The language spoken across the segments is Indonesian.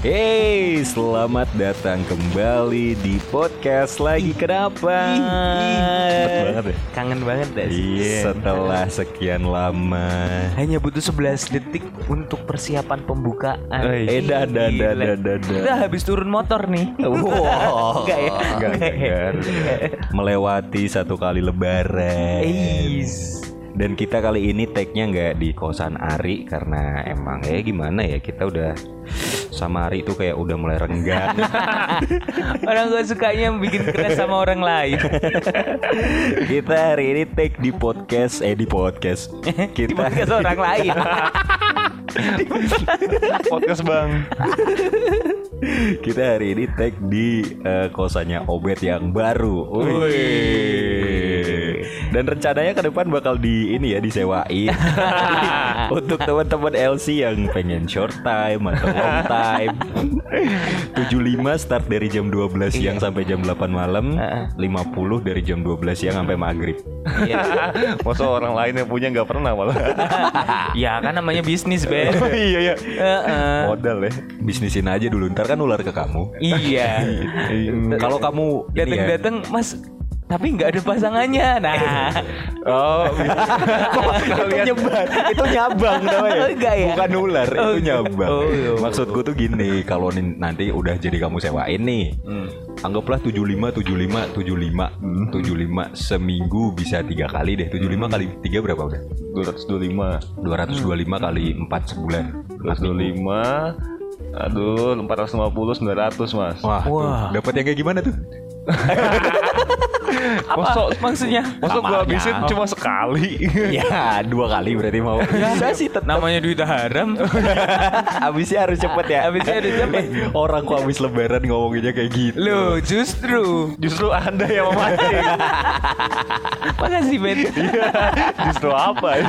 Hey, selamat datang kembali di podcast lagi kenapa? Cepet banget ya. Kangen banget dah Iya, setelah sekian lama. Hanya butuh 11 detik untuk persiapan pembukaan Oi. Eh, dah, dah, dah, dah, dah, dah. Udah habis turun motor nih Wow. Enggak ya? Enggak, enggak, enggak. Melewati satu kali lebaran. Eis. Dan kita kali ini tag-nya nggak di kosan Ari karena emang ya gimana ya kita udah sama Ari itu kayak udah mulai renggang. Orang gak sukanya bikin keras sama orang lain kita hari ini tag di podcast eh di podcast. Di Kita podcast orang lain Podcast bang. kita hari ini tag di eh, kosannya Obet yang baru. Wih. Dan rencananya ke depan bakal di ini ya disewain untuk teman-teman LC yang pengen short time atau long time. 75 start dari jam 12 siang sampai jam 8 malam, 50 dari jam 12 siang sampai maghrib. Iya. Masa orang lain yang punya nggak pernah malah. Ya kan namanya bisnis Ben iya iya. Heeh. Modal ya. Bisnisin aja dulu, ntar kan ular ke kamu. Iya Kalau kamu ini ya, Dateng-dateng mas tapi nggak ada pasangannya nah Oh. itu nyebar, itu nyabang namanya. Oh, enggak ya? Bukan ular, Oh, itu nyabang. oh, iya. Maksudku tuh gini, kalau nanti udah jadi kamu sewain nih. Anggaplah 75 75 75 75 seminggu bisa tiga kali deh. 75 kali tiga berapa udah? 225. 225 kali 4 sebulan. 225. Aduh, 450 900 mas. Wah, Wah. dapat yang kayak gimana tuh? Apa Masa- maksudnya Masa gua Namanya. habisin cuma sekali. ya, dua kali berarti mau. Bisa sih tetap. namanya duit haram Habisnya harus cepet ya. Habisnya harus cepet. Eh, Orang kok habis lebaran ngomonginnya kayak gitu. Loh justru Justru anda yang memancing. Makasih Ben Justru apa ya?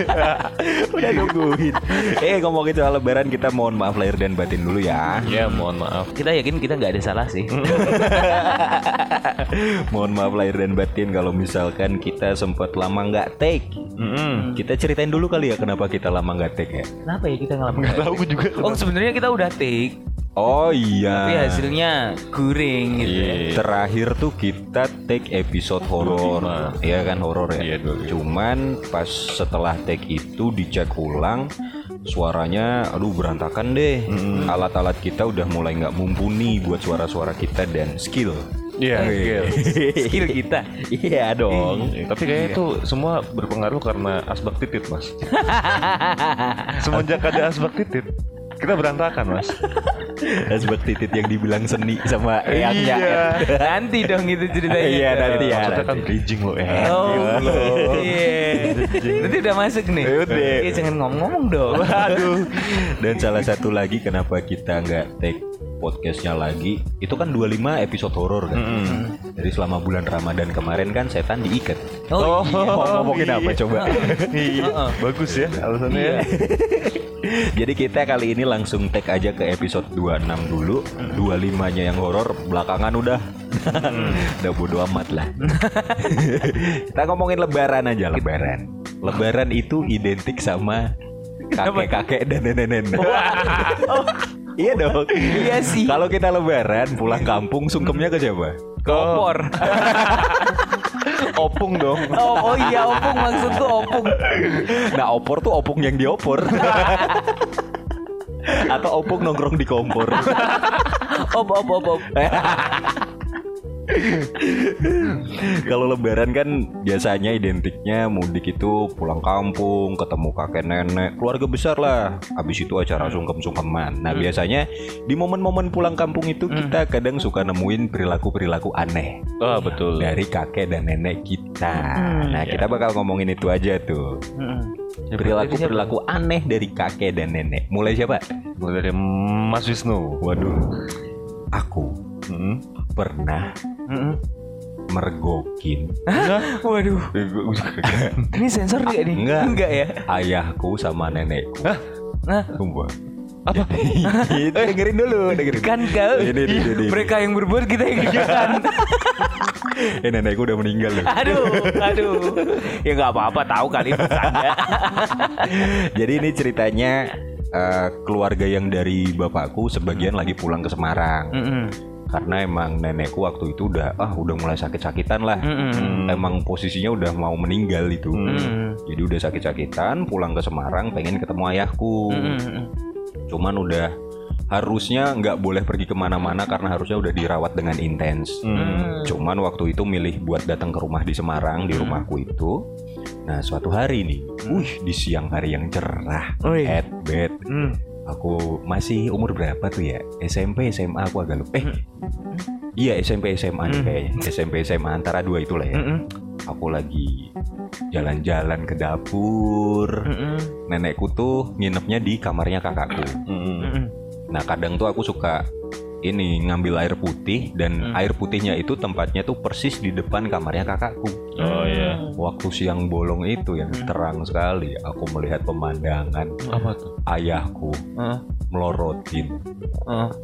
Udah nungguin. eh ngomongin soal lebaran kita mohon maaf lahir dan batin dulu ya. Ya mohon maaf. Kita yakin kita nggak ada salah sih mohon maaf lahir dan batin kalau misalkan kita sempat lama nggak take. Mm-mm. Kita ceritain dulu kali ya kenapa kita lama nggak take ya. Kenapa ya kita ngalamin Nggak tahu juga. Oh sebenarnya kita udah take Oh iya. Tapi hasilnya guring gitu ya. Iya. Terakhir tuh kita take episode horor, 25. Iya kan horor ya. Iya, 25. Cuman pas setelah take itu dicek ulang, suaranya aduh berantakan deh. Alat-alat kita udah mulai nggak mumpuni buat suara-suara kita dan skill. Iya. iya. Skill kita Iya dong. Tapi kayaknya itu semua berpengaruh karena asbak titit mas. Semenjak ada asbak titit, kita berantakan mas. Asbak titit yang dibilang seni sama eyangnya. Iya. Nanti dong itu ceritanya Iya nanti ya. Maksudnya kan bridging loh ya. Oh iya Nanti udah masuk nih Udah. Iya jangan ngomong-ngomong dong Aduh. Dan salah satu lagi kenapa kita nggak take podcastnya lagi itu kan 25 episode horor kan? Dari selama bulan Ramadan kemarin kan setan diikat. Oh, mau ngomongin apa coba? Iya. Bagus ya alasannya. ya. jadi kita kali ini langsung take aja ke episode 26 dulu. 25 nya yang horor belakangan udah. Udah bodo amat lah. Kita ngomongin lebaran aja lebaran. Lebaran itu identik sama kakek-kakek dan nenek-nenek Iya dong. Iya sih. Kalau kita lebaran pulang kampung sungkemnya ke siapa? Opor Opung dong. Oh, oh iya opung maksudku opung Nah, opor tuh opung yang diopor. Atau opung nongkrong di kompor. Op op op op Kalau lebaran kan biasanya identiknya mudik itu pulang kampung, ketemu kakek nenek, keluarga besar lah. Habis itu acara sungkem-sungkeman. Nah, biasanya di momen-momen pulang kampung itu kita kadang suka nemuin perilaku-perilaku aneh Oh betul. dari kakek dan nenek kita. Nah, kita bakal ngomongin itu aja tuh. Perilaku-perilaku aneh dari kakek dan nenek. Mulai siapa? Mulai dari Mas Wisnu. Waduh. Aku Hmm. Pernah mergokin Waduh Ini sensor nggak nih? Enggak. Enggak ya ayahku sama nenekku. Nah Sumpah. Apa? Itu dengerin dulu, dengerin. Kan kau Ini, ini, ini, ini. mereka yang berbuat kita yang kerjakan. Eh nenekku udah meninggal loh. aduh, aduh. Ya nggak apa-apa tahu kali. Jadi ini ceritanya eh, keluarga yang dari bapakku sebagian lagi pulang ke Semarang. Mm-mm. Karena emang nenekku waktu itu udah ah udah mulai sakit-sakitan lah. Mm-mm. Emang posisinya udah mau meninggal itu. Mm. Jadi udah sakit-sakitan, pulang ke Semarang pengen ketemu ayahku. Mm-mm. Cuman udah harusnya nggak boleh pergi ke mana-mana karena harusnya udah dirawat dengan intens. Hmm. Cuman waktu itu milih buat datang ke rumah di Semarang di rumahku itu. Nah suatu hari nih, wih di siang hari yang cerah, at bed. Mm. Aku masih umur berapa tuh ya? SMP, SMA aku agak lupa. Eh, iya SMP, SMA nih kayaknya. SMP, SMA antara dua itulah ya. Mm-mm. Aku lagi jalan-jalan ke dapur. Nenekku tuh nginepnya di kamarnya kakakku. Hmm. Nah kadang tuh aku suka ini ngambil air putih dan air putihnya itu tempatnya tuh persis di depan kamarnya kakakku. Oh iya. Waktu siang bolong itu yang terang sekali, aku melihat pemandangan Apa tuh? ayahku melorotin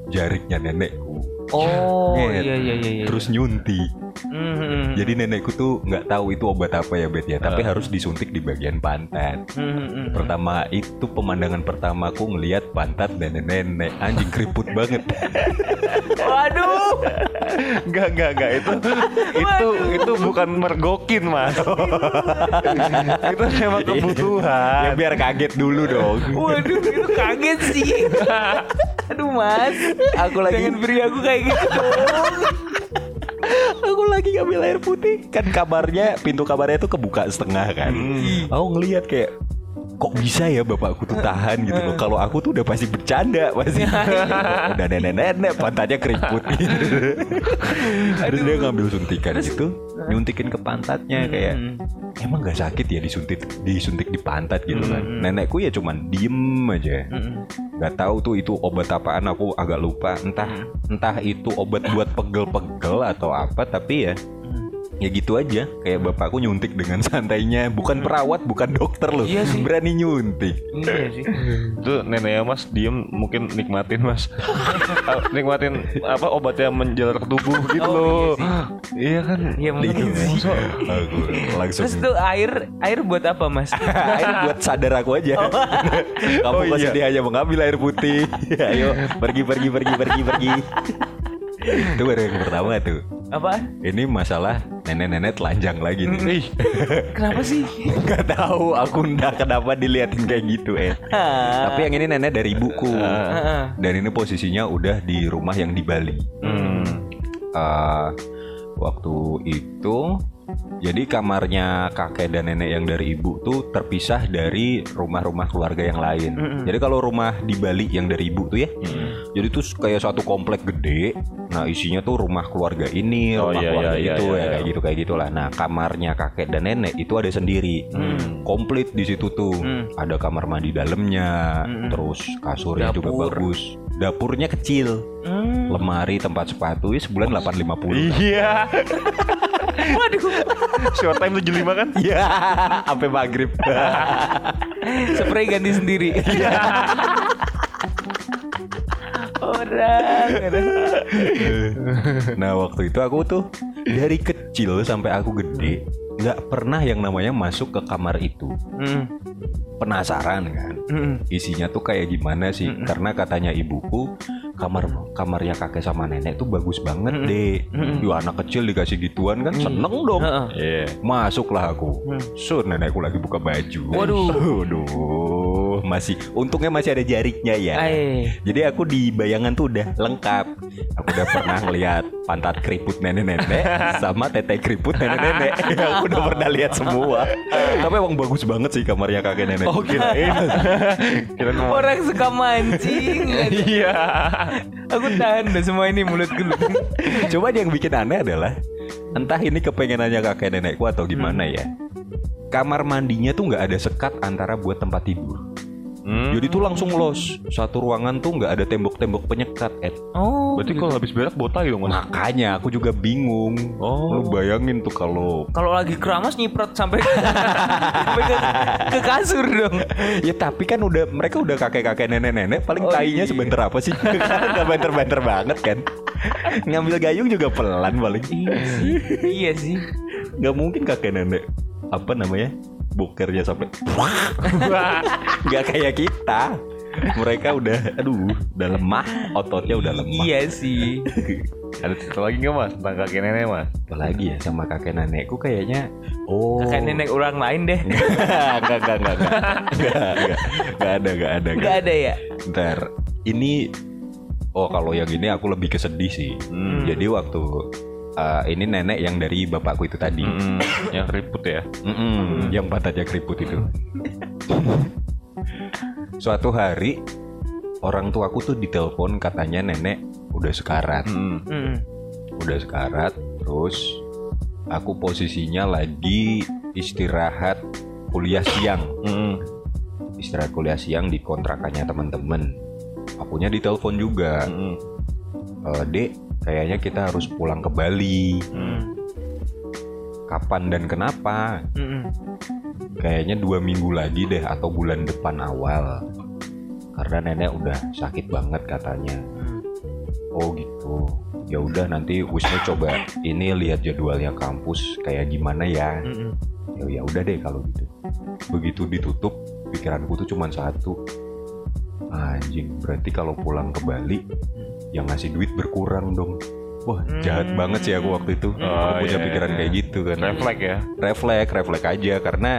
jariknya nenekku, Oh iya iya iya. iya. terus nyuntik. Mm-mm. Jadi nenekku tuh nggak tahu itu obat apa ya bet ya, tapi harus disuntik di bagian pantat. Mm-mm. Pertama itu pemandangan pertama aku ngelihat pantat nenek-nenek anjing keriput banget. Waduh. Enggak, enggak, enggak itu itu itu bukan mergokin, Mas. itu memang kebutuhan. ya biar kaget dulu dong. Waduh, itu kaget sih. Aduh mas, Aku lagi jangan beri aku kayak gitu dong. Aku lagi ngambil air putih kan kamarnya pintu kamarnya tuh kebuka setengah kan. Aku ngelihat kayak kok bisa ya bapakku tuh tahan gitu loh. Kalau aku tuh udah pasti bercanda pasti. udah nenek-nenek pantatnya keriput gitu. Terus dia ngambil suntikan gitu, nyuntikin ke pantatnya kayak emang gak sakit ya disuntik disuntik di pantat gitu kan. Nenekku ya cuman diem aja. nggak tahu tuh itu obat apaan aku agak lupa entah entah itu obat buat pegel-pegel atau apa tapi ya ya gitu aja kayak bapakku nyuntik dengan santainya bukan perawat bukan dokter loh Iya sih. berani nyuntik Iya sih. Itu neneknya Mas diem mungkin nikmatin Mas. Nikmatin apa obatnya menjalar ke tubuh gitu Oh, loh. Iya kan? Iya mungkin sih. aku langsung Terus tuh air air buat apa mas? air buat sadar aku aja kamu Oh, pasti iya. dia hanya mengambil air putih ayo pergi pergi pergi pergi pergi itu baru yang pertama tuh Apa? ini masalah nenek-nenek telanjang lagi nih Ih, Kenapa sih? Gak tahu aku ndak kenapa diliatin kayak gitu eh. Tapi yang ini nenek dari ibuku. Heeh. Dan ini posisinya udah di rumah yang di Bali. hmm. Eh, waktu itu jadi kamarnya kakek dan nenek yang dari ibu tuh terpisah dari rumah-rumah keluarga yang lain. Jadi kalau rumah di Bali yang dari ibu tuh ya, jadi tuh kayak satu komplek gede. Nah isinya tuh rumah keluarga ini, Oh, rumah iya, keluarga iya, itu iya, ya iya. kayak gitu kayak gitulah. Nah kamarnya kakek dan nenek itu ada sendiri, komplit di situ tuh. Hmm. Ada kamar mandi dalamnya, terus kasurnya juga Dapur. bagus. Dapurnya kecil, Hmm. lemari tempat sepatu ya sebulan 850. Iya. Waduh. Short time 75 kan? Iya, sampai maghrib. Spray ganti sendiri. Iya. Orang. nah waktu itu aku tuh dari kecil sampai aku gede nggak pernah yang namanya masuk ke kamar itu. Hmm. Penasaran kan? Hmm. Isinya tuh kayak gimana sih? Karena katanya ibuku kamar kamarnya kakek sama nenek tuh bagus banget deh. Yo anak kecil dikasih gituan kan seneng dong. Heeh. Iya. Masuklah aku. So nenekku lagi buka baju. Waduh. Waduh. Masih untungnya masih ada jariknya ya. Ay. Jadi aku di bayangan tuh udah lengkap. Aku udah pernah ngeliat pantat keriput nenek-nenek sama tete keriput nenek-nenek. aku udah pernah lihat semua. Tapi emang bagus banget sih kamarnya kakek nenek. Oh kirain. kirain. Orang suka mancing. Iya. Aku tahan dah semua ini mulut gue. Coba yang bikin aneh adalah entah ini kepengenannya kakek nenekku atau gimana ya. Kamar mandinya tuh nggak ada sekat antara buat tempat tidur. Hmm. Jadi tuh langsung los. Satu ruangan tuh nggak ada tembok-tembok penyekat, Ed. Oh. Berarti kalau habis berak botai dong mas? Makanya aku juga bingung. Oh. Lu bayangin tuh kalau Kalau lagi keramas nyiprat sampai sampai ke, ke kasur dong. ya tapi kan udah mereka udah kakek-kakek nenek-nenek paling Oh, tainya iya. sebentar apa sih? Gak banter-banter banget kan. Ngambil gayung juga pelan paling. Iya sih. Iya sih. Gak mungkin kakek nenek apa namanya? Bokernya sampai Gak kayak kita. Mereka udah aduh, udah lemah, ototnya udah lemah. Iya sih. Ada cerita lagi nggak mas tentang kakek nenek mas? Apalagi ya sama kakek nenekku kayaknya oh Kayak nenek orang lain deh. enggak enggak enggak enggak ada enggak ada Enggak ada ya? Ntar ini oh kalau yang ini aku lebih kesedih sih. Hmm. Jadi waktu uh, ini nenek yang dari bapakku itu tadi, Mm-mm. Yang keriput ya? Mm-mm, yang pantatnya keriput itu. Suatu hari orang tuaku tuh ditelepon katanya nenek udah sekarat, Mm-mm. Hmm. udah sekarat, terus aku posisinya lagi istirahat kuliah siang. Mm-mm. istirahat kuliah siang di kontrakannya teman-teman. Akunya ditelepon juga, Mm-mm. "Eh, dek, kayaknya kita harus pulang ke Bali. Hmm. Kapan dan kenapa? Hmm. Kayaknya dua minggu lagi deh atau bulan depan awal. Karena nenek udah sakit banget katanya. Oh gitu. Ya udah nanti Wisnu coba ini lihat jadwalnya kampus kayak gimana ya. Hmm. Ya ya udah deh kalau gitu. Begitu ditutup, pikiranku tuh cuma satu. Anjing, berarti kalau pulang ke Bali yang ngasih duit berkurang dong. Wah, jahat Hmm. banget sih aku waktu itu. Oh, aku punya iya, pikiran iya. kayak gitu kan. Refleks ya? Refleks, refleks aja karena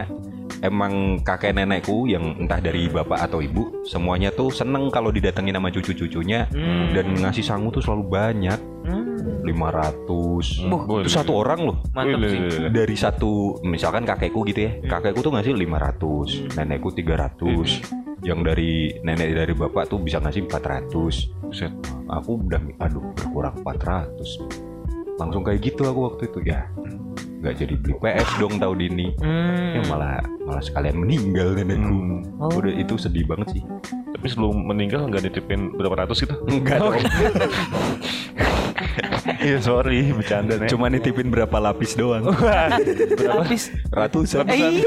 emang kakek nenekku yang entah dari bapak atau ibu semuanya tuh seneng kalau didatengin sama cucu-cucunya Hmm. dan ngasih sangu tuh selalu banyak Hmm. 500 Wah, itu satu orang loh Mantap sih. dari satu misalkan kakekku gitu ya kakekku tuh ngasih 500 nenekku 300 yang dari nenek dari bapak tuh bisa ngasih 400 Buset. aku udah aduh berkurang 400 langsung kayak gitu aku waktu itu ya nggak jadi beli PS dong tahun ini Hmm. ya malah malah sekalian meninggal nenekku Hmm. Oh. udah itu sedih banget sih Tapi sebelum meninggal nggak ditipin berapa ratus gitu? enggak dong Iya sorry, bercanda nih. cuma nitipin berapa lapis doang Habis. ratusan Ih.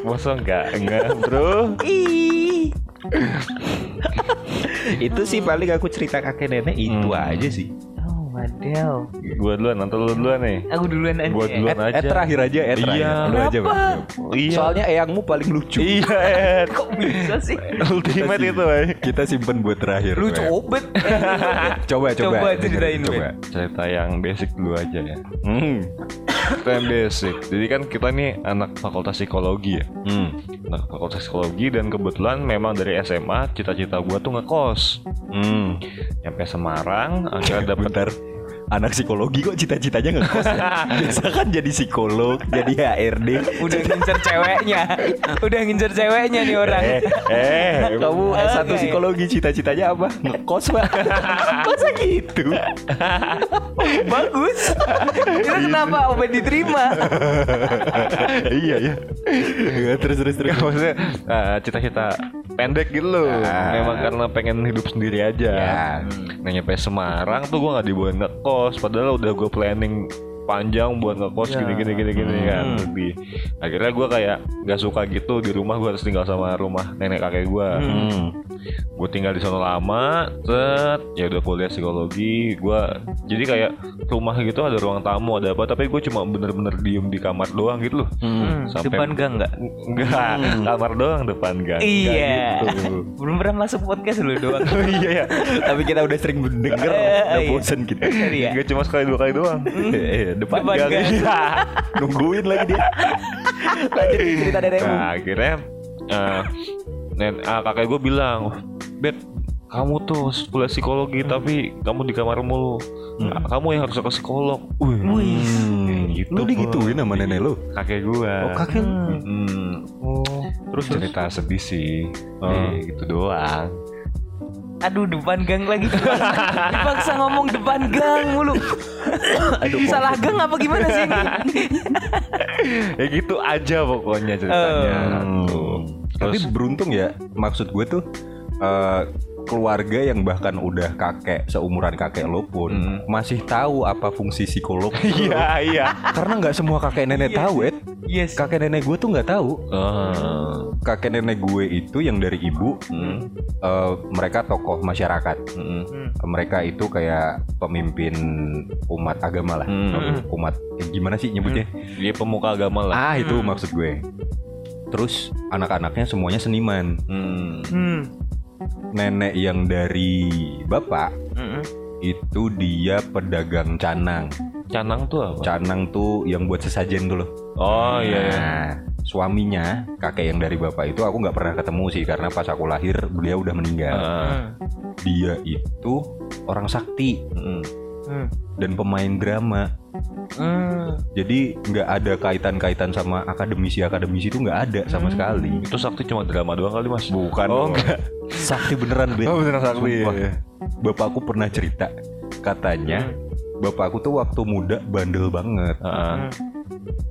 Masa enggak? Enggak bro. Ih. itu sih paling aku cerita kakek nenek itu Hmm. aja sih Wadaw. Gua duluan, nanti lu duluan nih. Aku duluan aja. Gua duluan Eh, aja. eh, terakhir aja eh terakhir Iya. Lu aja? Bang. Iya. soalnya eyangmu paling lucu Iya, Ed. Kok bisa sih? Ultimate Kita itu, kita simpen buat terakhir Lu Bang. cobet. coba coba Coba ceritain, coba Cerita yang basic dulu aja ya. hmm. Cerita yang basic. Jadi kan kita nih anak fakultas psikologi ya. Hmm. Anak fakultas psikologi dan kebetulan memang dari SMA cita-cita gua tuh ngekos. Hmm. Nyampe Semarang, akhirnya dapet Bentar anak psikologi kok cita-citanya ngekos ya? biasa kan jadi psikolog jadi HRD Udah ngincer ceweknya. Udah ngincer ceweknya nih orang. eh, eh, kamu S1 Oke. psikologi cita-citanya apa ngekos pak masa gitu Bagus. Kira kenapa Obed diterima? iya ya. Terus terus terus Nggak, maksudnya eh, cita-cita pendek gitu loh. Ah. Memang karena pengen hidup sendiri aja. Ya. Nah nyampe Semarang tuh gue nggak dibawa ngekos, padahal udah gue planning panjang buat ngekos Ya. gini gini gini gini kan. Hmm. Tapi akhirnya gue kayak nggak suka gitu di rumah gue harus tinggal sama rumah nenek kakek gue. Hmm. Gue tinggal di sana lama, set ya udah kuliah psikologi. Gue jadi kayak rumah gitu ada ruang tamu ada apa, tapi gue cuma bener-bener diem di kamar doang gitu loh. Hmm, Sampai- depan gang enggak? Enggak, kamar doang depan gang. Iya. gitu. Belum pernah masuk podcast lu doang. Oh iya ya. tapi kita udah sering denger Eh, udah iya. bosen ya. Enggak cuma sekali dua kali doang. Eh, depan, Depan gang. gang. Iya. nungguin lagi dia lanjut cerita nenekmu Nah, akhirnya eh nen ah, kakek gue bilang, "Bet, kamu tuh kuliah psikologi tapi kamu di kamar mulu. Ah, Kamu yang harus ke psikolog." Wih. Hmm, gitu, lu digituin sama nenek lu Kakek gue. oh kakek Hmm. oh Terus cerita sedih sih. Oh. Eh, gitu doang. Aduh depan gang lagi Dipaksa ngomong depan gang mulu Aduh, Salah gang apa gimana sih ini? ya gitu aja pokoknya ceritanya. Hmm. Tuh. Tapi Terus? beruntung ya, maksud gue tuh eh, keluarga yang bahkan udah kakek seumuran kakek lo pun Mm. masih tahu apa fungsi psikolog. Iya iya. Karena nggak semua kakek nenek tahu, Ed. Yes. Kakek nenek gue tuh nggak tahu. Oh. Kakek nenek gue itu yang dari ibu, Hmm. eh, mereka tokoh masyarakat. Hmm. Mereka itu kayak pemimpin umat agama lah. Hmm. Umat eh, gimana sih nyebutnya? Dia pemuka agama lah. Ah itu maksud gue. Terus anak-anaknya semuanya seniman. Hmm. Hmm. Nenek yang dari bapak Mm-mm. itu dia pedagang canang. Canang tuh apa? Canang tuh yang buat sesajen tuh loh. Oh iya. iya. Nah, suaminya kakek yang dari bapak itu aku nggak pernah ketemu sih karena pas aku lahir beliau udah meninggal. Ah. Dia itu orang sakti Hmm. Hmm. dan pemain drama. Hmm. Jadi nggak ada kaitan-kaitan sama akademisi-akademisi itu nggak ada sama sekali. Itu sakti cuma drama doang kali mas? Bukan. Oh enggak. Sakti beneran, Bet. Oh, beneran sakti, Sumpah. iya. Bapakku pernah cerita, katanya bapakku tuh waktu muda bandel banget. Ah.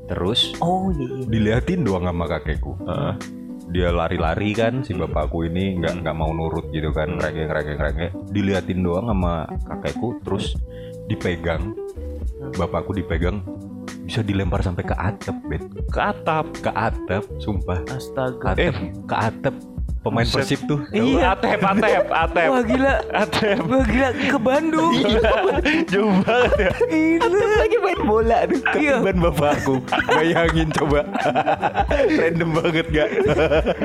Terus Oh iya. diliatin doang sama kakekku. Ah. Dia lari-lari kan si bapakku ini nggak nggak mau nurut gitu kan, rengek rengek rengek. Diliatin doang sama kakekku, terus dipegang. Bapakku dipegang bisa dilempar sampai ke atap, Bet. Ke atap. Ke atap, sumpah. Astaga. Atap, ke atap. Pemain Buset. Persib tuh. Iya. Atep, atep, atep. Wah gila. Atep. Wah gila ke Bandung. Jauh banget ya. Itu lagi main bola aduh Iya. ketiban bapakku. Bayangin coba. Random banget gak?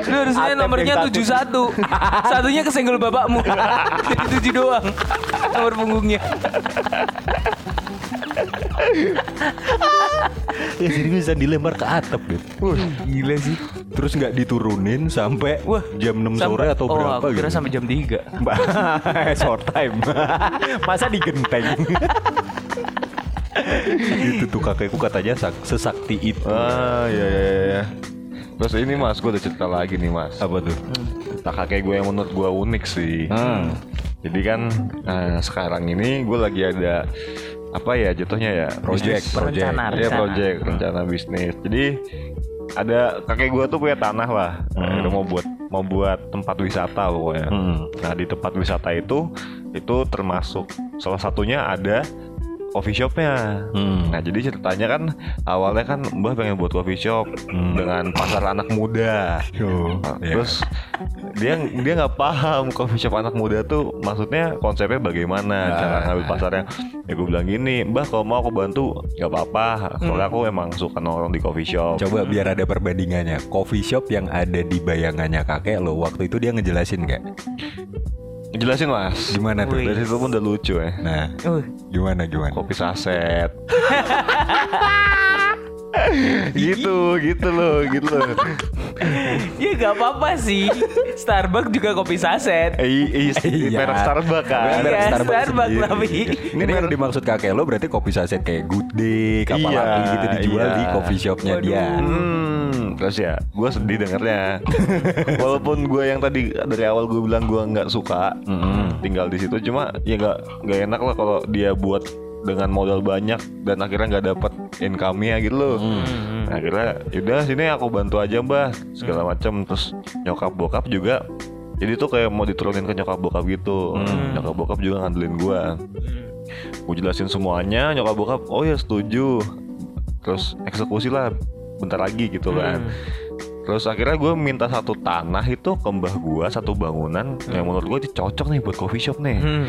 Lu harusnya Atep nomornya yang takut. 71 Satunya kesenggol bapakmu Jadi 7 doang Nomor punggungnya ya seriusan dilempar ke atap gitu. Gila sih Terus nggak diturunin sampai Wah, jam 6 sore Sampai- atau oh, berapa aku kira gitu. sampai jam 3 Mbak, short time. Masa digenteng? itu tuh kakekku katanya sak- sesakti itu. Ah iya iya iya. Terus ini mas, gue udah cerita lagi nih mas. Apa tuh? Tak kakek gue yang menurut gue unik sih. Hmm. Jadi kan eh, sekarang ini gue lagi ada apa ya jatuhnya ya Project, project. Rencana, rencana. project rencana bisnis. Jadi ada kakek gue tuh punya tanah lah. Nah, itu mau buat mau buat tempat wisata pokoknya. Hmm. Nah di tempat wisata itu itu termasuk salah satunya ada coffee shopnya. Hmm. Nah jadi ceritanya kan awalnya kan Mbah pengen buat coffee shop dengan pasar anak muda. Yo, Nah, iya. Terus dia dia nggak paham coffee shop anak muda tuh maksudnya konsepnya bagaimana Ah. cara ngambil pasarnya. Ya gue bilang gini, Mbah kalau mau aku bantu nggak apa-apa. Soalnya aku emang suka nongkrong di coffee shop. Coba biar ada perbandingannya. Coffee shop yang ada di bayangannya kakek lo waktu itu dia ngejelasin nggak? Jelasin mas. Gimana tuh? Wih. Dari situ pun udah lucu ya. Nah, Uh, gimana gimana? Kopi saset. gitu, gitu loh, gitu loh. Ya gak apa-apa sih Starbucks juga kopi saset Eh, i- i- Iya. merek Starbucks kan. Merek Iya, Starbucks Starbucks tapi. Ini yang dimaksud kakek lo berarti kopi saset kayak Good Day, kapal Iya, api gitu dijual iya. di coffee shopnya Waduh. dia. Hmm, terus ya, gue sedih dengernya. Walaupun gue yang tadi dari awal gue bilang gue nggak suka tinggal di situ, cuma ya nggak nggak enak lah kalau dia buat dengan modal banyak dan akhirnya nggak dapat income-nya gitu loh. Nah, akhirnya yaudah sini aku bantu aja mbah segala macam terus nyokap bokap juga jadi tuh kayak mau diturunin ke nyokap bokap gitu. Nyokap bokap juga ngandelin gua. Gue jelasin semuanya nyokap bokap oh ya setuju. Terus eksekusi lah bentar lagi gitu kan. Terus akhirnya gue minta satu tanah itu ke mbah gua satu bangunan yang menurut gue cocok nih buat coffee shop nih. Hmm.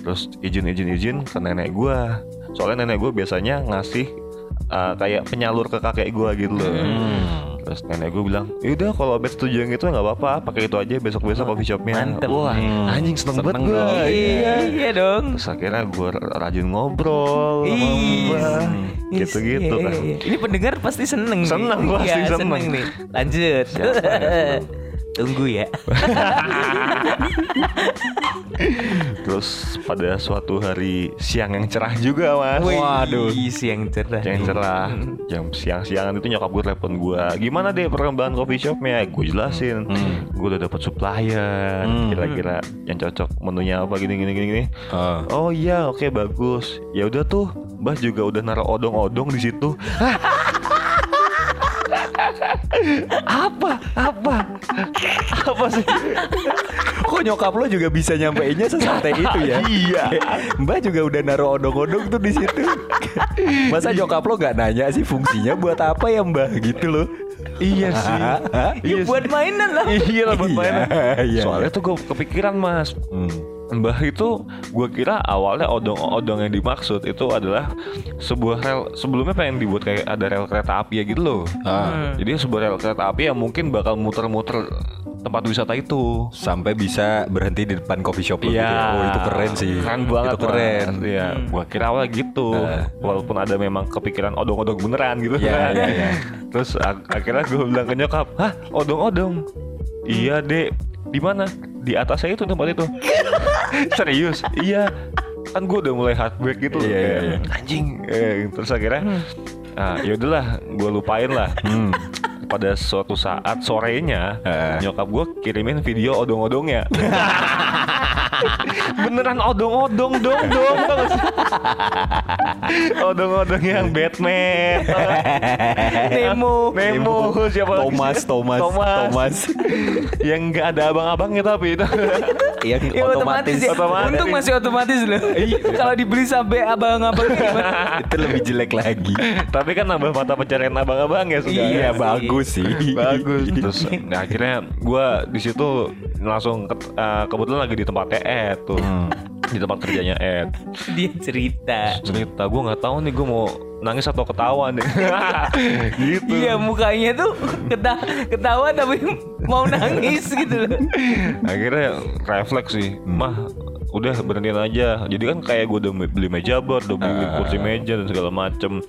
Terus izin izin izin ke nenek gua soalnya nenek gue biasanya ngasih uh, kayak penyalur ke kakek gua gitu loh terus nenek gue bilang yaudah kalau bet setuju yang itu nggak apa-apa pakai itu aja besok besok coffee shopnya Mantep. wah Hmm. anjing seneng, banget Seneng gue dong. Iya, iya dong terus akhirnya gue rajin ngobrol sama gitu-gitu iya, kan iya, iya. Ini pendengar pasti seneng nih. Seneng, pasti Iya, seneng. nih Lanjut seneng? Tunggu ya. Terus pada suatu hari siang yang cerah juga mas. Waduh. Siang cerah nih. cerah. Jam siang-siangan itu nyokap gue telepon gue gimana deh perkembangan coffee shopnya? Gue jelasin. Gue udah dapat supplier. Hmm. kira-kira yang cocok menunya apa gini gini gini gini. Ah. oh iya oke bagus. Ya udah tuh mbah juga udah naruh odong-odong di situ apa? Apa? Apa sih? Kok nyokap lo juga bisa nyampeinnya sesantai itu ya? Iya. Mbak juga udah naruh odong-odong tuh di situ. Masa nyokap lo gak nanya sih fungsinya buat apa ya Mbak gitu loh? Iya sih. Ya buat mainan lah. Iya lah buat Iya, mainan. iya. Soalnya tuh gue kepikiran mas. Hmm. Mbah itu gue kira awalnya odong-odong yang dimaksud itu adalah sebuah rel sebelumnya pengen dibuat kayak ada rel kereta api ya gitu loh. Ah. Jadi sebuah rel kereta api yang mungkin bakal muter-muter tempat wisata itu. Sampai bisa berhenti di depan coffee shop lo gitu ya. Oh itu keren sih. Keren banget Itu keren. Mas. Iya, gua kira awalnya gitu. Nah. Walaupun ada memang kepikiran odong-odong beneran gitu. Iya, kan. iya, iya. Terus ak- akhirnya gue bilang ke nyokap, "Hah, odong-odong?" Iya, Dek. Di mana? Di atas saya itu tempat itu. Serius? Iya. Kan gue udah mulai heartbreak gitu. Iya, Kayak, iya. Anjing. Eh, terus akhirnya Nah, yaudahlah, gue lupain lah. Hmm. Pada suatu saat sorenya, Eh. nyokap gue kirimin video odong-odongnya. Beneran odong-odong dong dong? Odong-odong yang Batman? Nemo. Nemo siapa Thomas? Thomas, Thomas, Thomas. Yang nggak ada abang-abangnya tapi itu Yang Ya otomatis, ya. Otomatis. Untung masih otomatis loh. Kalau dibeli sampai abang-abangnya gimana? itu lebih jelek lagi. Tapi kan nambah mata pencarian abang-abang ya sudah Iya, bagus sih. bagus terus nah, akhirnya gue di situ langsung ke- eh, kebetulan lagi di tempatnya Ed tuh. Di tempat kerjanya Ed. Dia cerita. cerita gue nggak tahu nih gue mau nangis atau ketawa nih. Gitu. Iya mukanya tuh keta ketawa tapi mau nangis gitu loh. akhirnya refleks sih. Mah udah berhentiin aja. Jadi kan kayak gue udah beli meja board udah beli kursi meja dan segala macem.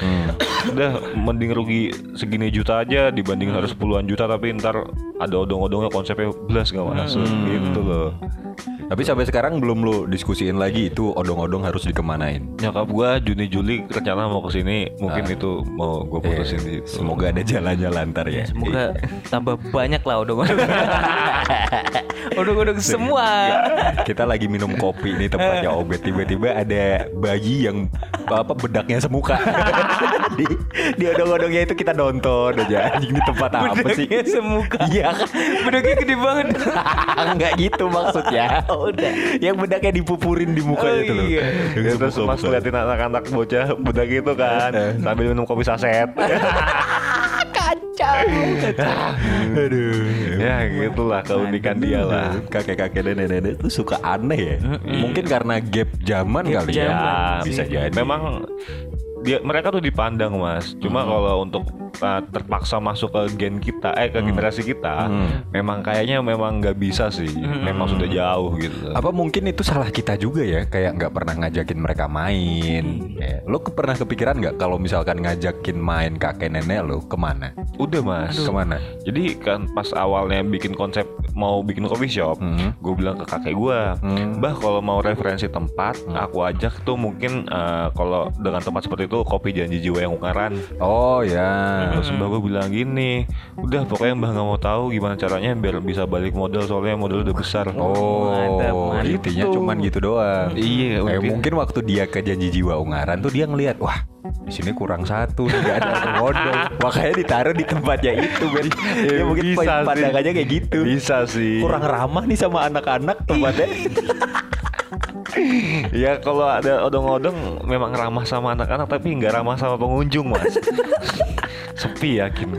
Udah mending rugi segini juta aja dibanding harus puluhan juta. Tapi ntar ada odong-odongnya konsepnya belas gak masuk gitu loh. Tapi sampai sekarang belum lo diskusiin lagi itu odong-odong harus dikemanain. nyokap gua Juni Juli rencana mau ke sini. Mungkin itu mau gue putusin Eh, Semoga ada jalannya lantar ya. Semoga tambah banyak lah odong-odong. Odong-odong semua. Kita lagi minum kopi nih tempatnya Obet tiba-tiba ada bayi yang apa bedaknya semuka. di di odong-odongnya itu kita nonton aja. Anjing di tempat apa sih? Bedaknya semuka. Iya? Bedaknya gede banget. Enggak gitu maksudnya. Oh, udah. Yang bedaknya dipupurin di muka Oh, itu loh. iya. Ya, terus pas ngeliatin anak-anak bocah budak gitu kan sambil minum kopi saset Aduh. ya gitulah keunikan dia lah Kakek-kakek dan nenek-nenek itu suka aneh ya. Mungkin karena gap zaman Gap kali zaman ya. sih. Bisa jadi. memang dia mereka tuh dipandang mas. Cuma kalau untuk uh, terpaksa masuk ke gen kita eh ke generasi kita memang kayaknya memang nggak bisa sih. Memang sudah jauh gitu. Apa mungkin itu salah kita juga ya? Kayak nggak pernah ngajakin mereka main. Kayak, lo ke- pernah kepikiran nggak kalau misalkan ngajakin main kakek nenek lo ke mana? Udah mas. Ke mana? Jadi kan pas awalnya bikin konsep mau bikin coffee shop, Mhm. gue bilang ke kakek gue, Hmm. bah kalau mau referensi tempat, aku ajak tuh mungkin eh, kalau dengan tempat seperti itu kopi janji jiwa yang ungaran. oh ya Terus mbak gue bilang gini, udah pokoknya mbak nggak mau tahu gimana caranya biar bisa balik modal soalnya modal udah besar. Oh, Mantap, mantap. intinya cuman gitu doang. Iya, Eh, mungkin. mungkin waktu dia ke janji jiwa ungaran tuh dia ngelihat, wah di sini kurang satu, nggak ada odong. Makanya ditaruh di tempatnya itu, Ben. Ya, mungkin bisa sih. pandangannya kayak gitu. Bisa sih. Kurang ramah nih sama anak-anak tempatnya. Ya kalau ada odong-odong memang ramah sama anak-anak tapi nggak ramah sama pengunjung mas. Sepi yakin.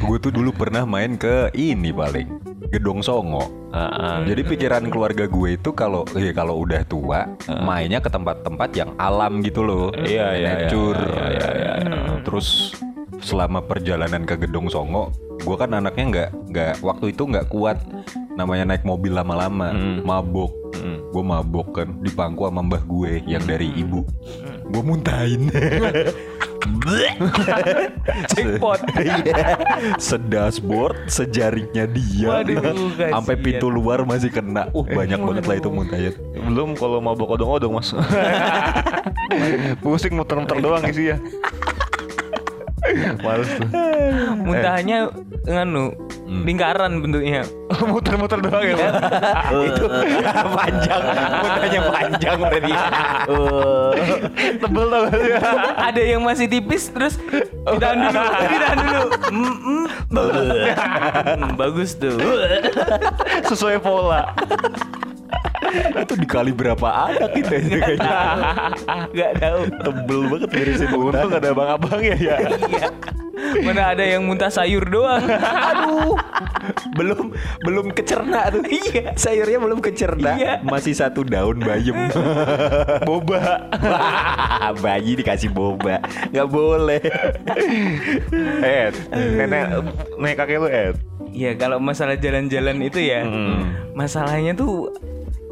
Gue tuh dulu pernah main ke ini paling Gedong Songo. Ah, ah. Jadi pikiran keluarga gue itu kalau ya kalau udah tua mainnya ke tempat-tempat yang alam gitu loh. Iya, iya, iya, Nature. iya, iya, iya, Eh, Terus selama perjalanan ke Gedong Songo, gue kan anaknya nggak nggak waktu itu nggak kuat namanya naik mobil lama-lama, mabok. Gue mabok kan di pangku sama mbah gue yang dari ibu. Gue muntahin. Jackpot. Iya. Sedashboard, sejaringnya dia. Sampai pintu luar masih kena. Uh, banyak banget lah itu muntahnya. Belum kalau mabok odong-odong mas Pusing muter-muter doang isi ya Males tuh Muntahannya nganu lingkaran bentuknya. Muter-muter doang ya. Itu panjang, mutanya panjang berarti. Oh. Tebel tau? Ada yang masih tipis terus ditahan dulu, ditahan dulu. Mm, mm. Hmm, bagus tuh. Sesuai pola. Itu dikali berapa anak kita ini kayaknya. Gak tahu. Tebel banget beresin Untung utang. ada abang-abang ya ya. Iya. Mana ada yang muntah sayur doang. Aduh, belum belum kecerna tuh. Iya, sayurnya belum kecerna. Iya. Masih satu daun bayem. boba. Bayi dikasih boba. nggak boleh. Ed, nenek nenek kakek lu Ed. Iya kalau masalah jalan-jalan itu ya Masalahnya tuh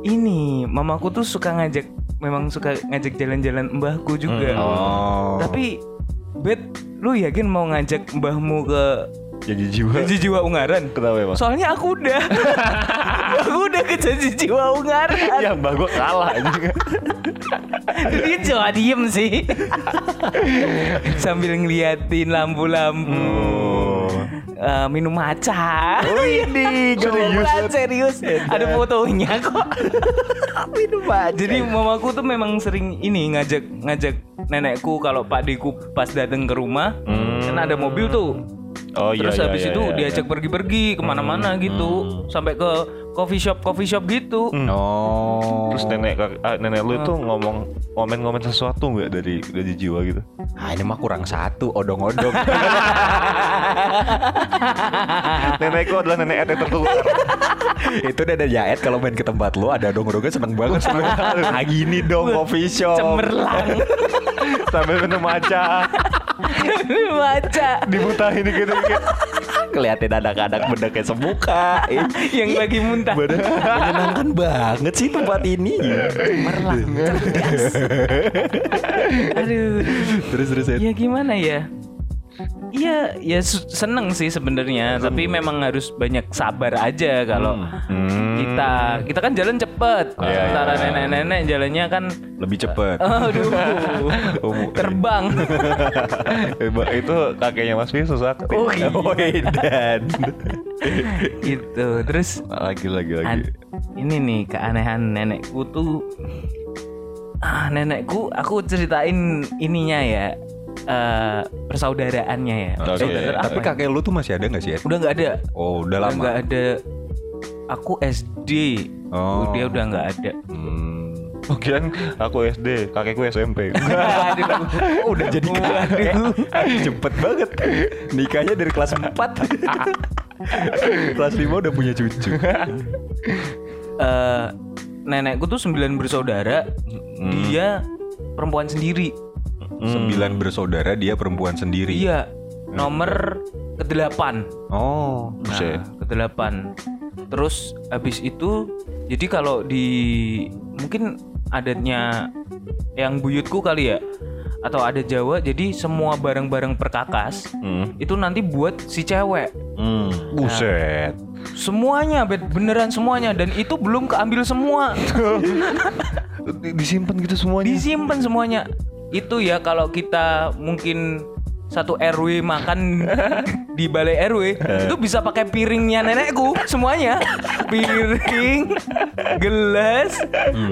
Ini Mamaku tuh suka ngajak Memang suka ngajak jalan-jalan mbahku juga Oh. Tapi Bet Lu yakin mau ngajak mbahmu ke Jadi jiwa. Janji Jiwa Ungaran? Kenapa emang? Soalnya aku udah Aku udah ke Janji Jiwa Ungaran Ya mbak gue kalah aja. Dia cuma diem sih Sambil ngeliatin lampu-lampu Eh, Minum maca Oh ini Serius, serius. Ada fotonya kok. minum aja. Jadi mamaku tuh memang sering ini ngajak ngajak nenekku kalau Pak Deku pas datang ke rumah, kan ada mobil tuh. Oh iya. Terus iya, habis iya, itu iya, diajak pergi-pergi ke mana-mana gitu, sampai ke coffee shop coffee shop gitu. Oh. Terus nenek kak- ah, nenek lu itu ngomong komen-komen sesuatu nggak dari dari jiwa gitu? Ah, ini mah kurang satu, odong-odong. Nenekku adalah nenek Ed yang tertukar. itu udah ada Jaet kalau main ke tempat lu ada odong-odongnya seneng banget. ah gini dong coffee shop. Cemerlang Sambil minum maca, baca dibutahin dikit-dikit. Keliatin anak-anak benda kayak semuka. Yang lagi muntah. Menyenangkan banget sih tempat ini. Cemerlang, cerdas. Aduh. Terus terus. Ya gimana ya? Iya, ya seneng sih sebenarnya, tapi memang harus banyak sabar aja kalau kita kita kan jalan cepet. Iya, Sementara iya. nenek-nenek jalannya kan lebih cepet. aduh Oh, terbang. Itu kakeknya Mas Visu sakti. Oh, iya. Oh, dan gitu. Terus Lagi lagi lagi. ini nih keanehan nenekku tuh ah nenekku aku ceritain ininya ya eh persaudaraannya ya. Oke. Persaudara tapi apa? kakek lu tuh masih ada nggak sih? Udah nggak ada. Oh, udah Udah lama. nggak ada. Aku SD. Oh. Dia udah nggak ada. Hmm. Kirain aku SD, kakekku SMP. Aduh. Oh, udah jadi kakek. Cepet banget. Nikahnya dari kelas 4. kelas 5 udah punya cucu. Eh, nenekku tuh sembilan bersaudara. Dia perempuan sendiri. Sembilan bersaudara, dia perempuan sendiri. Iya. Nomor kedelapan. Oh. Nah, kedelapan. Terus habis itu jadi kalau di mungkin adatnya yang buyutku kali ya atau ada Jawa jadi semua barang-barang perkakas Hmm. itu nanti buat si cewek. Hmm. Buset. Semuanya beneran semuanya dan itu belum keambil semua. Di- Disimpan gitu semuanya. Disimpan semuanya. Itu ya kalau kita mungkin satu RW makan di balai RW itu bisa pakai piringnya nenekku semuanya. Piring gelas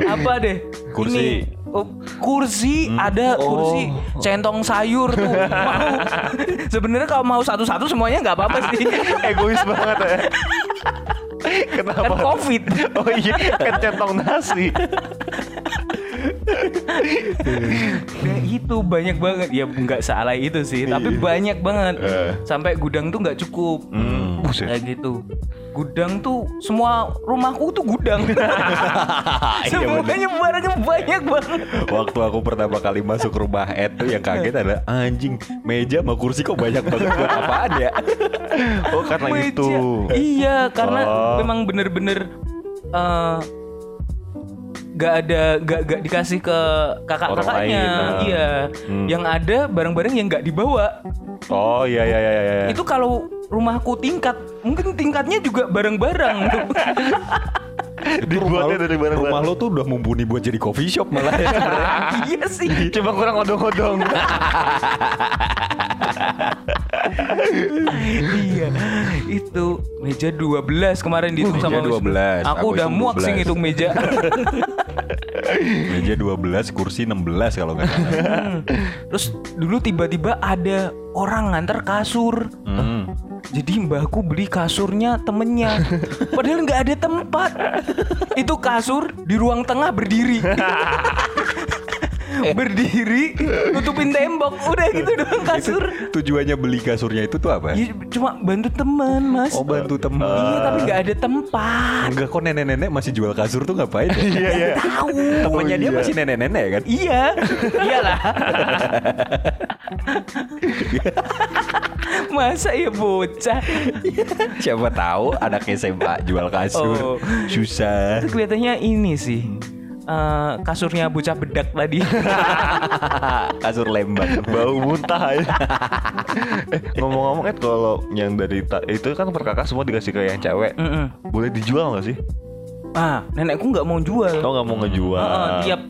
apa deh? Kursi. Ini, oh, kursi ada kursi. Centong sayur tuh mau. Sebenarnya kalau mau satu-satu semuanya nggak apa-apa sih. Egois banget ya. Kenapa? kan covid. Oh iya, kan centong nasi. Nah, itu banyak banget ya nggak salah itu sih tapi banyak banget Eh. sampai gudang tuh nggak cukup Hmm, kayak gitu gudang tuh semua rumahku tuh gudang semuanya barangnya banyak banget Waktu aku pertama kali masuk rumah Ed tuh yang kaget adalah anjing meja sama kursi kok banyak banget buat apaan ya? Oh karena Meja. itu. iya karena Oh. memang bener-bener eh, nggak ada nggak nggak dikasih ke kakak-kakaknya Orang lain, nah. iya Hmm. yang ada barang-barang yang nggak dibawa Oh iya iya iya iya. itu kalau rumahku tingkat mungkin tingkatnya juga barang-barang Dibuatnya dari barang-barang. Rumah lo tuh udah mumpuni buat jadi coffee shop malah ya. iya sih. Cuma kurang odong-odong. iya. Itu meja 12 kemarin dihitung Meja sama Wisnu. 12, Aku aku udah muak sih 12. ngitung meja. Meja 12, kursi 16 kalau nggak salah. Hmm. Terus dulu tiba-tiba ada orang nganter kasur. Hmm. Jadi mbahku beli kasurnya temennya Padahal nggak ada tempat Itu kasur di ruang tengah berdiri Berdiri Nutupin tembok Udah gitu doang Itu kasur tujuannya beli kasurnya itu tuh apa? Ya, Cuma bantu teman mas Oh bantu teman. Iya tapi nggak ada tempat Enggak kok nenek-nenek masih jual kasur tuh ngapain ya? Iya iya. Tahu Temennya dia masih nenek-nenek kan? Iya Iyalah Masa ya bocah Siapa tahu anak SMA jual kasur Oh. susah. Itu kelihatannya ini sih eh, Kasurnya bocah bedak tadi kasur lembang. Bau muntah ya. eh ngomong-ngomong kan kalau yang dari ta- itu kan perkakas semua dikasih ke yang cewek. Mm-mm. Boleh dijual nggak sih? Ah nenekku nggak mau jual Kau nggak mau ngejual? Heeh, tiap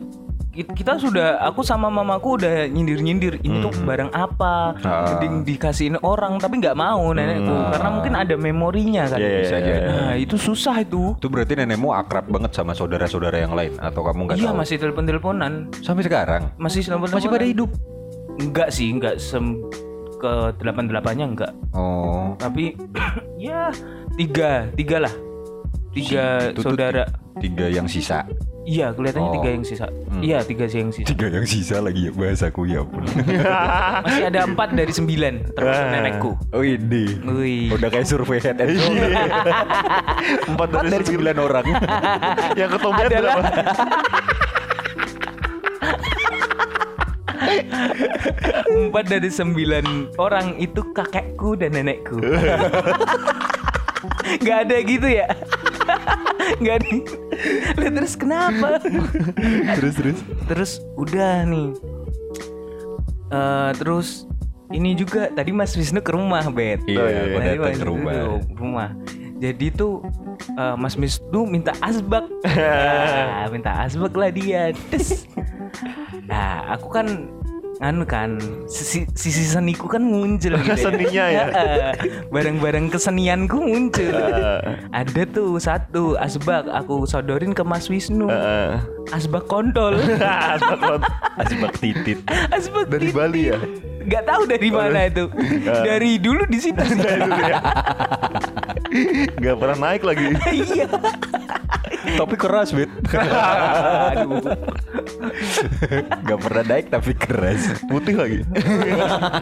kita sudah aku sama mamaku udah nyindir-nyindir ini tuh barang apa Ah. Dikasihin orang tapi nggak mau nenekku karena mungkin ada memorinya kan Iya, iya, Bisa iya, jadi. nah itu susah itu Itu berarti nenekmu akrab banget sama saudara-saudara yang lain atau kamu nggak iya tahu? masih telepon-teleponan Sampai sekarang masih telepon masih pada hidup. enggak sih enggak sem ke delapan delapannya enggak Oh. tapi ya tiga tiga lah tiga Itu tuh saudara Tiga yang sisa. Iya kelihatannya Oh. tiga yang sisa iya tiga sih yang sisa Tiga yang sisa lagi ya bahasaku ya pun. masih ada empat dari sembilan termasuk Ah. nenekku Oh ini. Udah kayak survei head and shoulder. Empat Empat dari sembilan orang. yang ketombean Adalah- berapa? empat dari sembilan orang itu kakekku dan nenekku nggak ada gitu ya nggak ada Lah, terus kenapa? Terus terus. terus udah nih. Eh terus ini juga tadi Mas Wisnu ke rumah bet. Iya, Oh, iya, aku Tadi datang ke rumah. ke rumah. Jadi tuh eh, Mas Wisnu minta asbak. Nah, minta asbak lah dia. Terus nah aku kan anu kan sisi, sisi seniku kan muncul gitu ya. Seninya ya? Barang-barang kesenianku muncul ada tuh satu asbak aku sodorin ke Mas Wisnu asbak kontol Asbak titit. asbak Dari titit. Bali ya? nggak tahu dari mana itu dari dulu di situ sih. Gak pernah naik lagi. iya Tapi keras, Bet. aduh Gak pernah naik tapi keras. Putih lagi.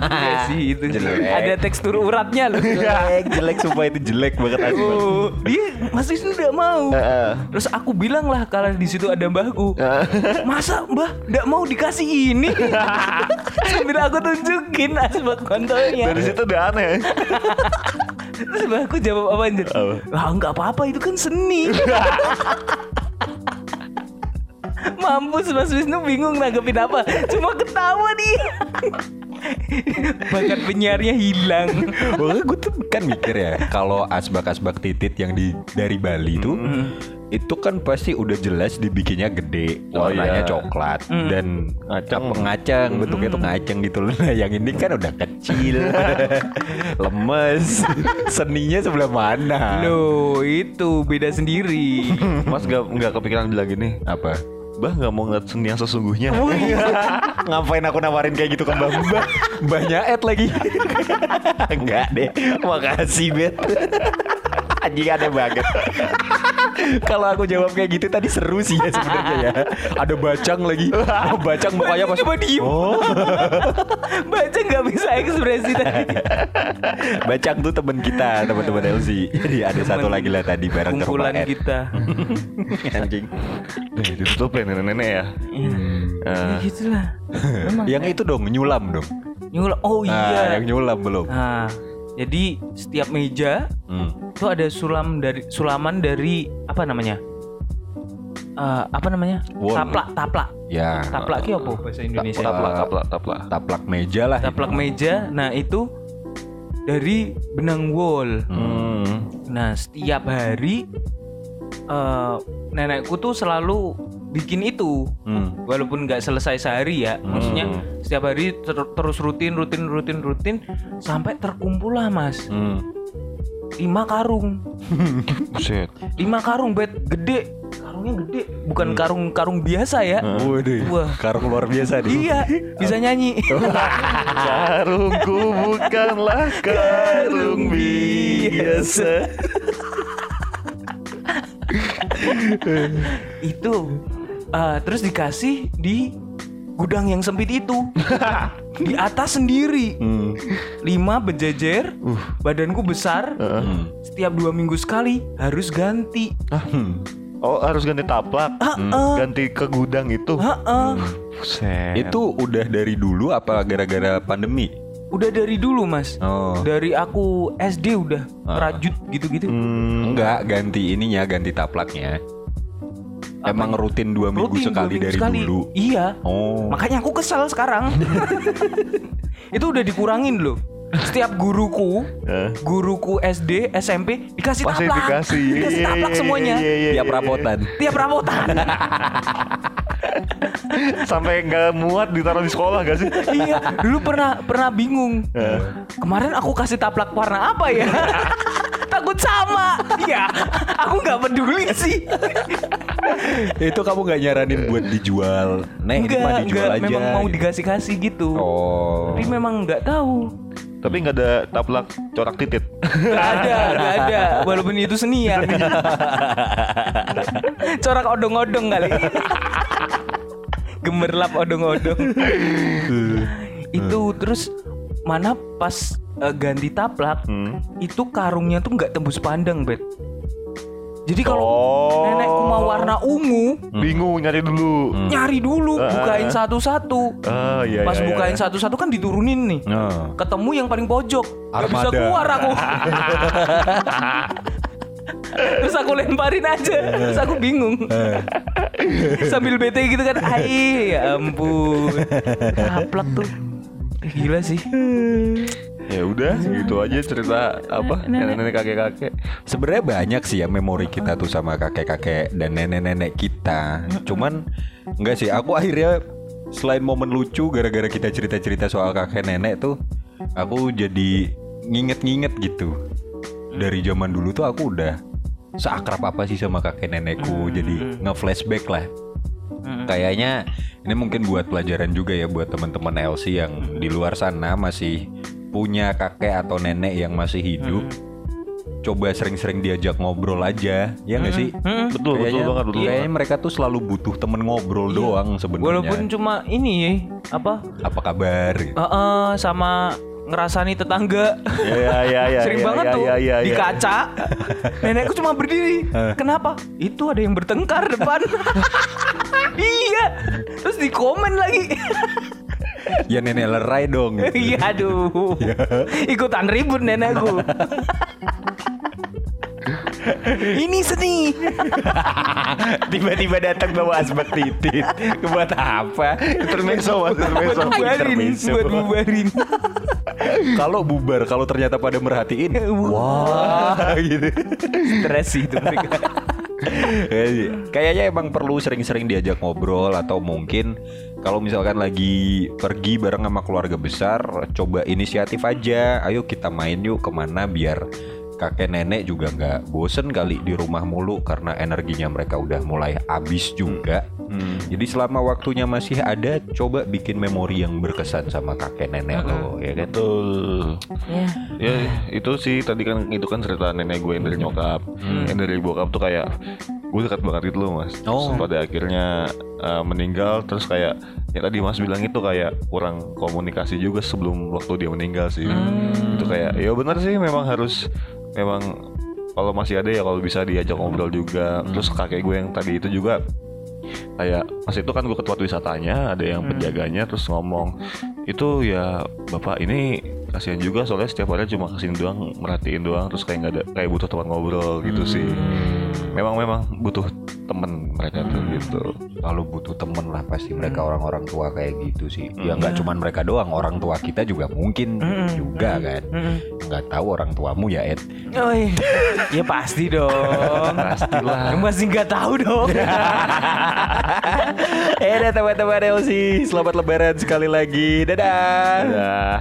Iya sih itu Jelek. ada tekstur uratnya loh Jelek, jelek sumpah itu jelek banget asbak. Oh, dia Mas Wisnu tidak mau. Heeh. Terus aku bilang lah kalau di situ ada mbahku. Masa mbah tidak mau dikasih ini? Sambil aku tunjukin asbak kontolnya. Dari situ udah aneh. Terus mbahku jawab apa anjir? Apa? Lah nggak apa-apa itu kan seni. Mampus Mas Wisnu bingung nanggepin apa. Cuma ketawa dia Bakat penyiarnya hilang. Makanya gue tuh kan mikir ya Kalau asbak-asbak titit yang di dari Bali itu Itu kan pasti udah jelas dibikinnya gede Oh, Warnanya iya. coklat Dan Ngacang. apa ngacang Bentuknya tuh ngacang gitu loh. Nah yang ini kan udah kecil. Lemes. Seninya sebelah mana? Loh itu beda sendiri. Mas gak, gak kepikiran bilang gini. Apa? Bah gak mau ngeliat seni yang sesungguhnya. Ngapain aku nawarin kayak gitu ke Mbak Mbak Banyak ad lagi. Enggak deh. Makasih Bet Anjing aneh banget. Kalau aku jawab kayak gitu tadi seru sih ya sebenarnya ya. Ada bacang lagi. Oh, Bacang mukanya pas Coba diem. Oh. Baca nggak bisa ekspresi tadi. Bacang tuh temen kita Teman-teman LC Jadi ada satu lagi lah tadi bareng Kumpulan kita. Anjing. Nih ditutupin nenek-nenek ya. Ya gitulah. Memang Yang itu dong nyulam dong. Nyul Oh Nah, iya. Yang nyulam belum. Nah jadi setiap meja hmm. itu ada sulam dari sulaman dari apa namanya? Eh, apa namanya? Wall. Taplak, taplak. Ya Taplak ki apa bahasa Indonesia? taplak, taplak, taplak. Taplak meja lah Taplak meja. Nah, itu dari benang wol. Hmm. Nah, setiap hari eh, nenekku tuh selalu bikin itu. Hmm. walaupun nggak selesai sehari ya maksudnya setiap hari ter- terus rutin rutin rutin rutin sampai terkumpul lah mas. Hmm. lima karung. Buset. lima karung bet. Gede. Karungnya gede. Bukan karung karung biasa ya. Waduh, Wah. karung luar biasa nih. iya bisa nyanyi. Karungku bukanlah karung biasa. itu eh, terus dikasih di gudang yang sempit itu di atas sendiri Hmm. lima berjejer badanku besar Hmm. setiap dua minggu sekali harus ganti Hmm. Oh harus ganti taplak, Heeh. ganti ke gudang itu. Heeh. Buset. Itu udah dari dulu apa gara-gara pandemi? udah dari dulu mas Oh. dari aku SD udah Ah. rajut gitu-gitu Hmm, Enggak, ganti ininya, ganti taplaknya. Emang rutin dua minggu Rutin, dua sekali minggu dari sekali. dulu. iya Oh. makanya aku kesal sekarang itu udah dikurangin loh setiap guruku Eh. guruku SD SMP dikasih Pasti taplak dikasih. dikasih Iya, taplak iya, semuanya iya, iya, Tiap iya. rapotan. tiap rapotan Sampai nggak muat ditaruh di sekolah gak sih? iya dulu pernah pernah bingung Eh. kemarin aku kasih taplak warna apa ya takut sama ya aku nggak peduli sih Itu kamu nggak nyaranin buat dijual? Ini mah enggak dijual enggak aja. memang mau gitu. dikasih kasih gitu Oh. tapi memang nggak tahu Tapi nggak ada taplak corak titit. Gak ada, gak ada. Walaupun itu seni ya. Corak odong-odong kali. Gemerlap odong-odong. itu terus mana pas eh, ganti taplak Hmm. itu karungnya tuh nggak tembus pandang bet. Jadi kalau Oh. nenekku mau warna ungu Bingung nyari dulu. nyari dulu Ah. bukain satu-satu. Ah iya Pas iya, bukain iya. satu-satu kan diturunin nih. Nah. Ketemu yang paling pojok. Gak bisa Armada. keluar aku. Terus aku lemparin aja. Terus aku bingung. Sambil bete gitu kan. Ai, ya ampun. Taplak tuh. Eh, Gila sih. Ya udah, gitu aja cerita apa nenek-nenek kakek-kakek. Sebenarnya banyak sih ya memori kita tuh sama kakek-kakek dan nenek-nenek kita. Cuman enggak sih, aku akhirnya selain momen lucu gara-gara kita cerita-cerita soal kakek nenek tuh, aku jadi nginget-nginget gitu. Dari zaman dulu tuh aku udah seakrab apa sih sama kakek nenekku, jadi nge-flashback lah. Kayaknya ini mungkin buat pelajaran juga ya buat teman-teman LC yang di luar sana masih punya kakek atau nenek yang masih hidup. Coba sering-sering diajak ngobrol aja, ya nggak sih? Betul, betul Kayaknya- banget, betul Kayaknya banget. mereka tuh selalu butuh temen ngobrol doang sebenarnya. Walaupun cuma ini apa? apa kabar? gitu. eh, eh, sama ngerasani tetangga. Ya ya ya ya. Sering ya, banget ya, tuh ya, ya, di ya. kaca. Nenekku cuma berdiri. Kenapa? Itu ada yang bertengkar depan. iya. Terus di komen lagi. ya nenek lerai dong. Iya aduh. Ikutan ribut nenekku. Ini seni. Tiba-tiba datang bawa asbat titit. Buat apa? Intermezzo, intermezzo. buat bubarin. Kalau bubar, kalau ternyata pada merhatiin, wah gitu. Stres sih itu mereka. Kayaknya emang perlu sering-sering diajak ngobrol atau mungkin kalau misalkan lagi pergi bareng sama keluarga besar, coba inisiatif aja. Ayo kita main yuk ke mana biar kakek nenek juga nggak bosen kali di rumah mulu karena energinya mereka udah mulai habis juga. Jadi selama waktunya masih ada, coba bikin memori yang berkesan sama kakek nenek lo, ya kan? Betul. Ya. Ya itu sih tadi kan itu kan cerita nenek gue yang dari nyokap, yang dari bokap tuh kayak gue dekat banget gitu loh mas. Terus Oh. pada akhirnya uh, meninggal terus kayak ya tadi mas bilang itu kayak kurang komunikasi juga sebelum waktu dia meninggal sih. Itu kayak ya benar sih memang harus memang kalau masih ada ya kalau bisa diajak ngobrol juga. Terus kakek gue yang tadi itu juga kayak pas itu kan gue ketua wisatanya ada yang penjaganya terus ngomong. Itu ya bapak ini kasihan juga soalnya setiap hari cuma ke sini doang merhatiin doang terus kayak nggak ada kayak butuh teman ngobrol gitu sih memang memang butuh temen mereka tuh gitu. Lalu butuh temen lah pasti mereka orang-orang tua kayak gitu sih. Ya nggak cuman mereka doang, orang tua kita juga mungkin juga kan. Nggak tahu orang tuamu ya Ed. Oh iya. ya pasti dong. Pastilah. Yang pasti nggak tahu dong. eh deh teman-teman LC, selamat lebaran sekali lagi. Dadah. Dadah.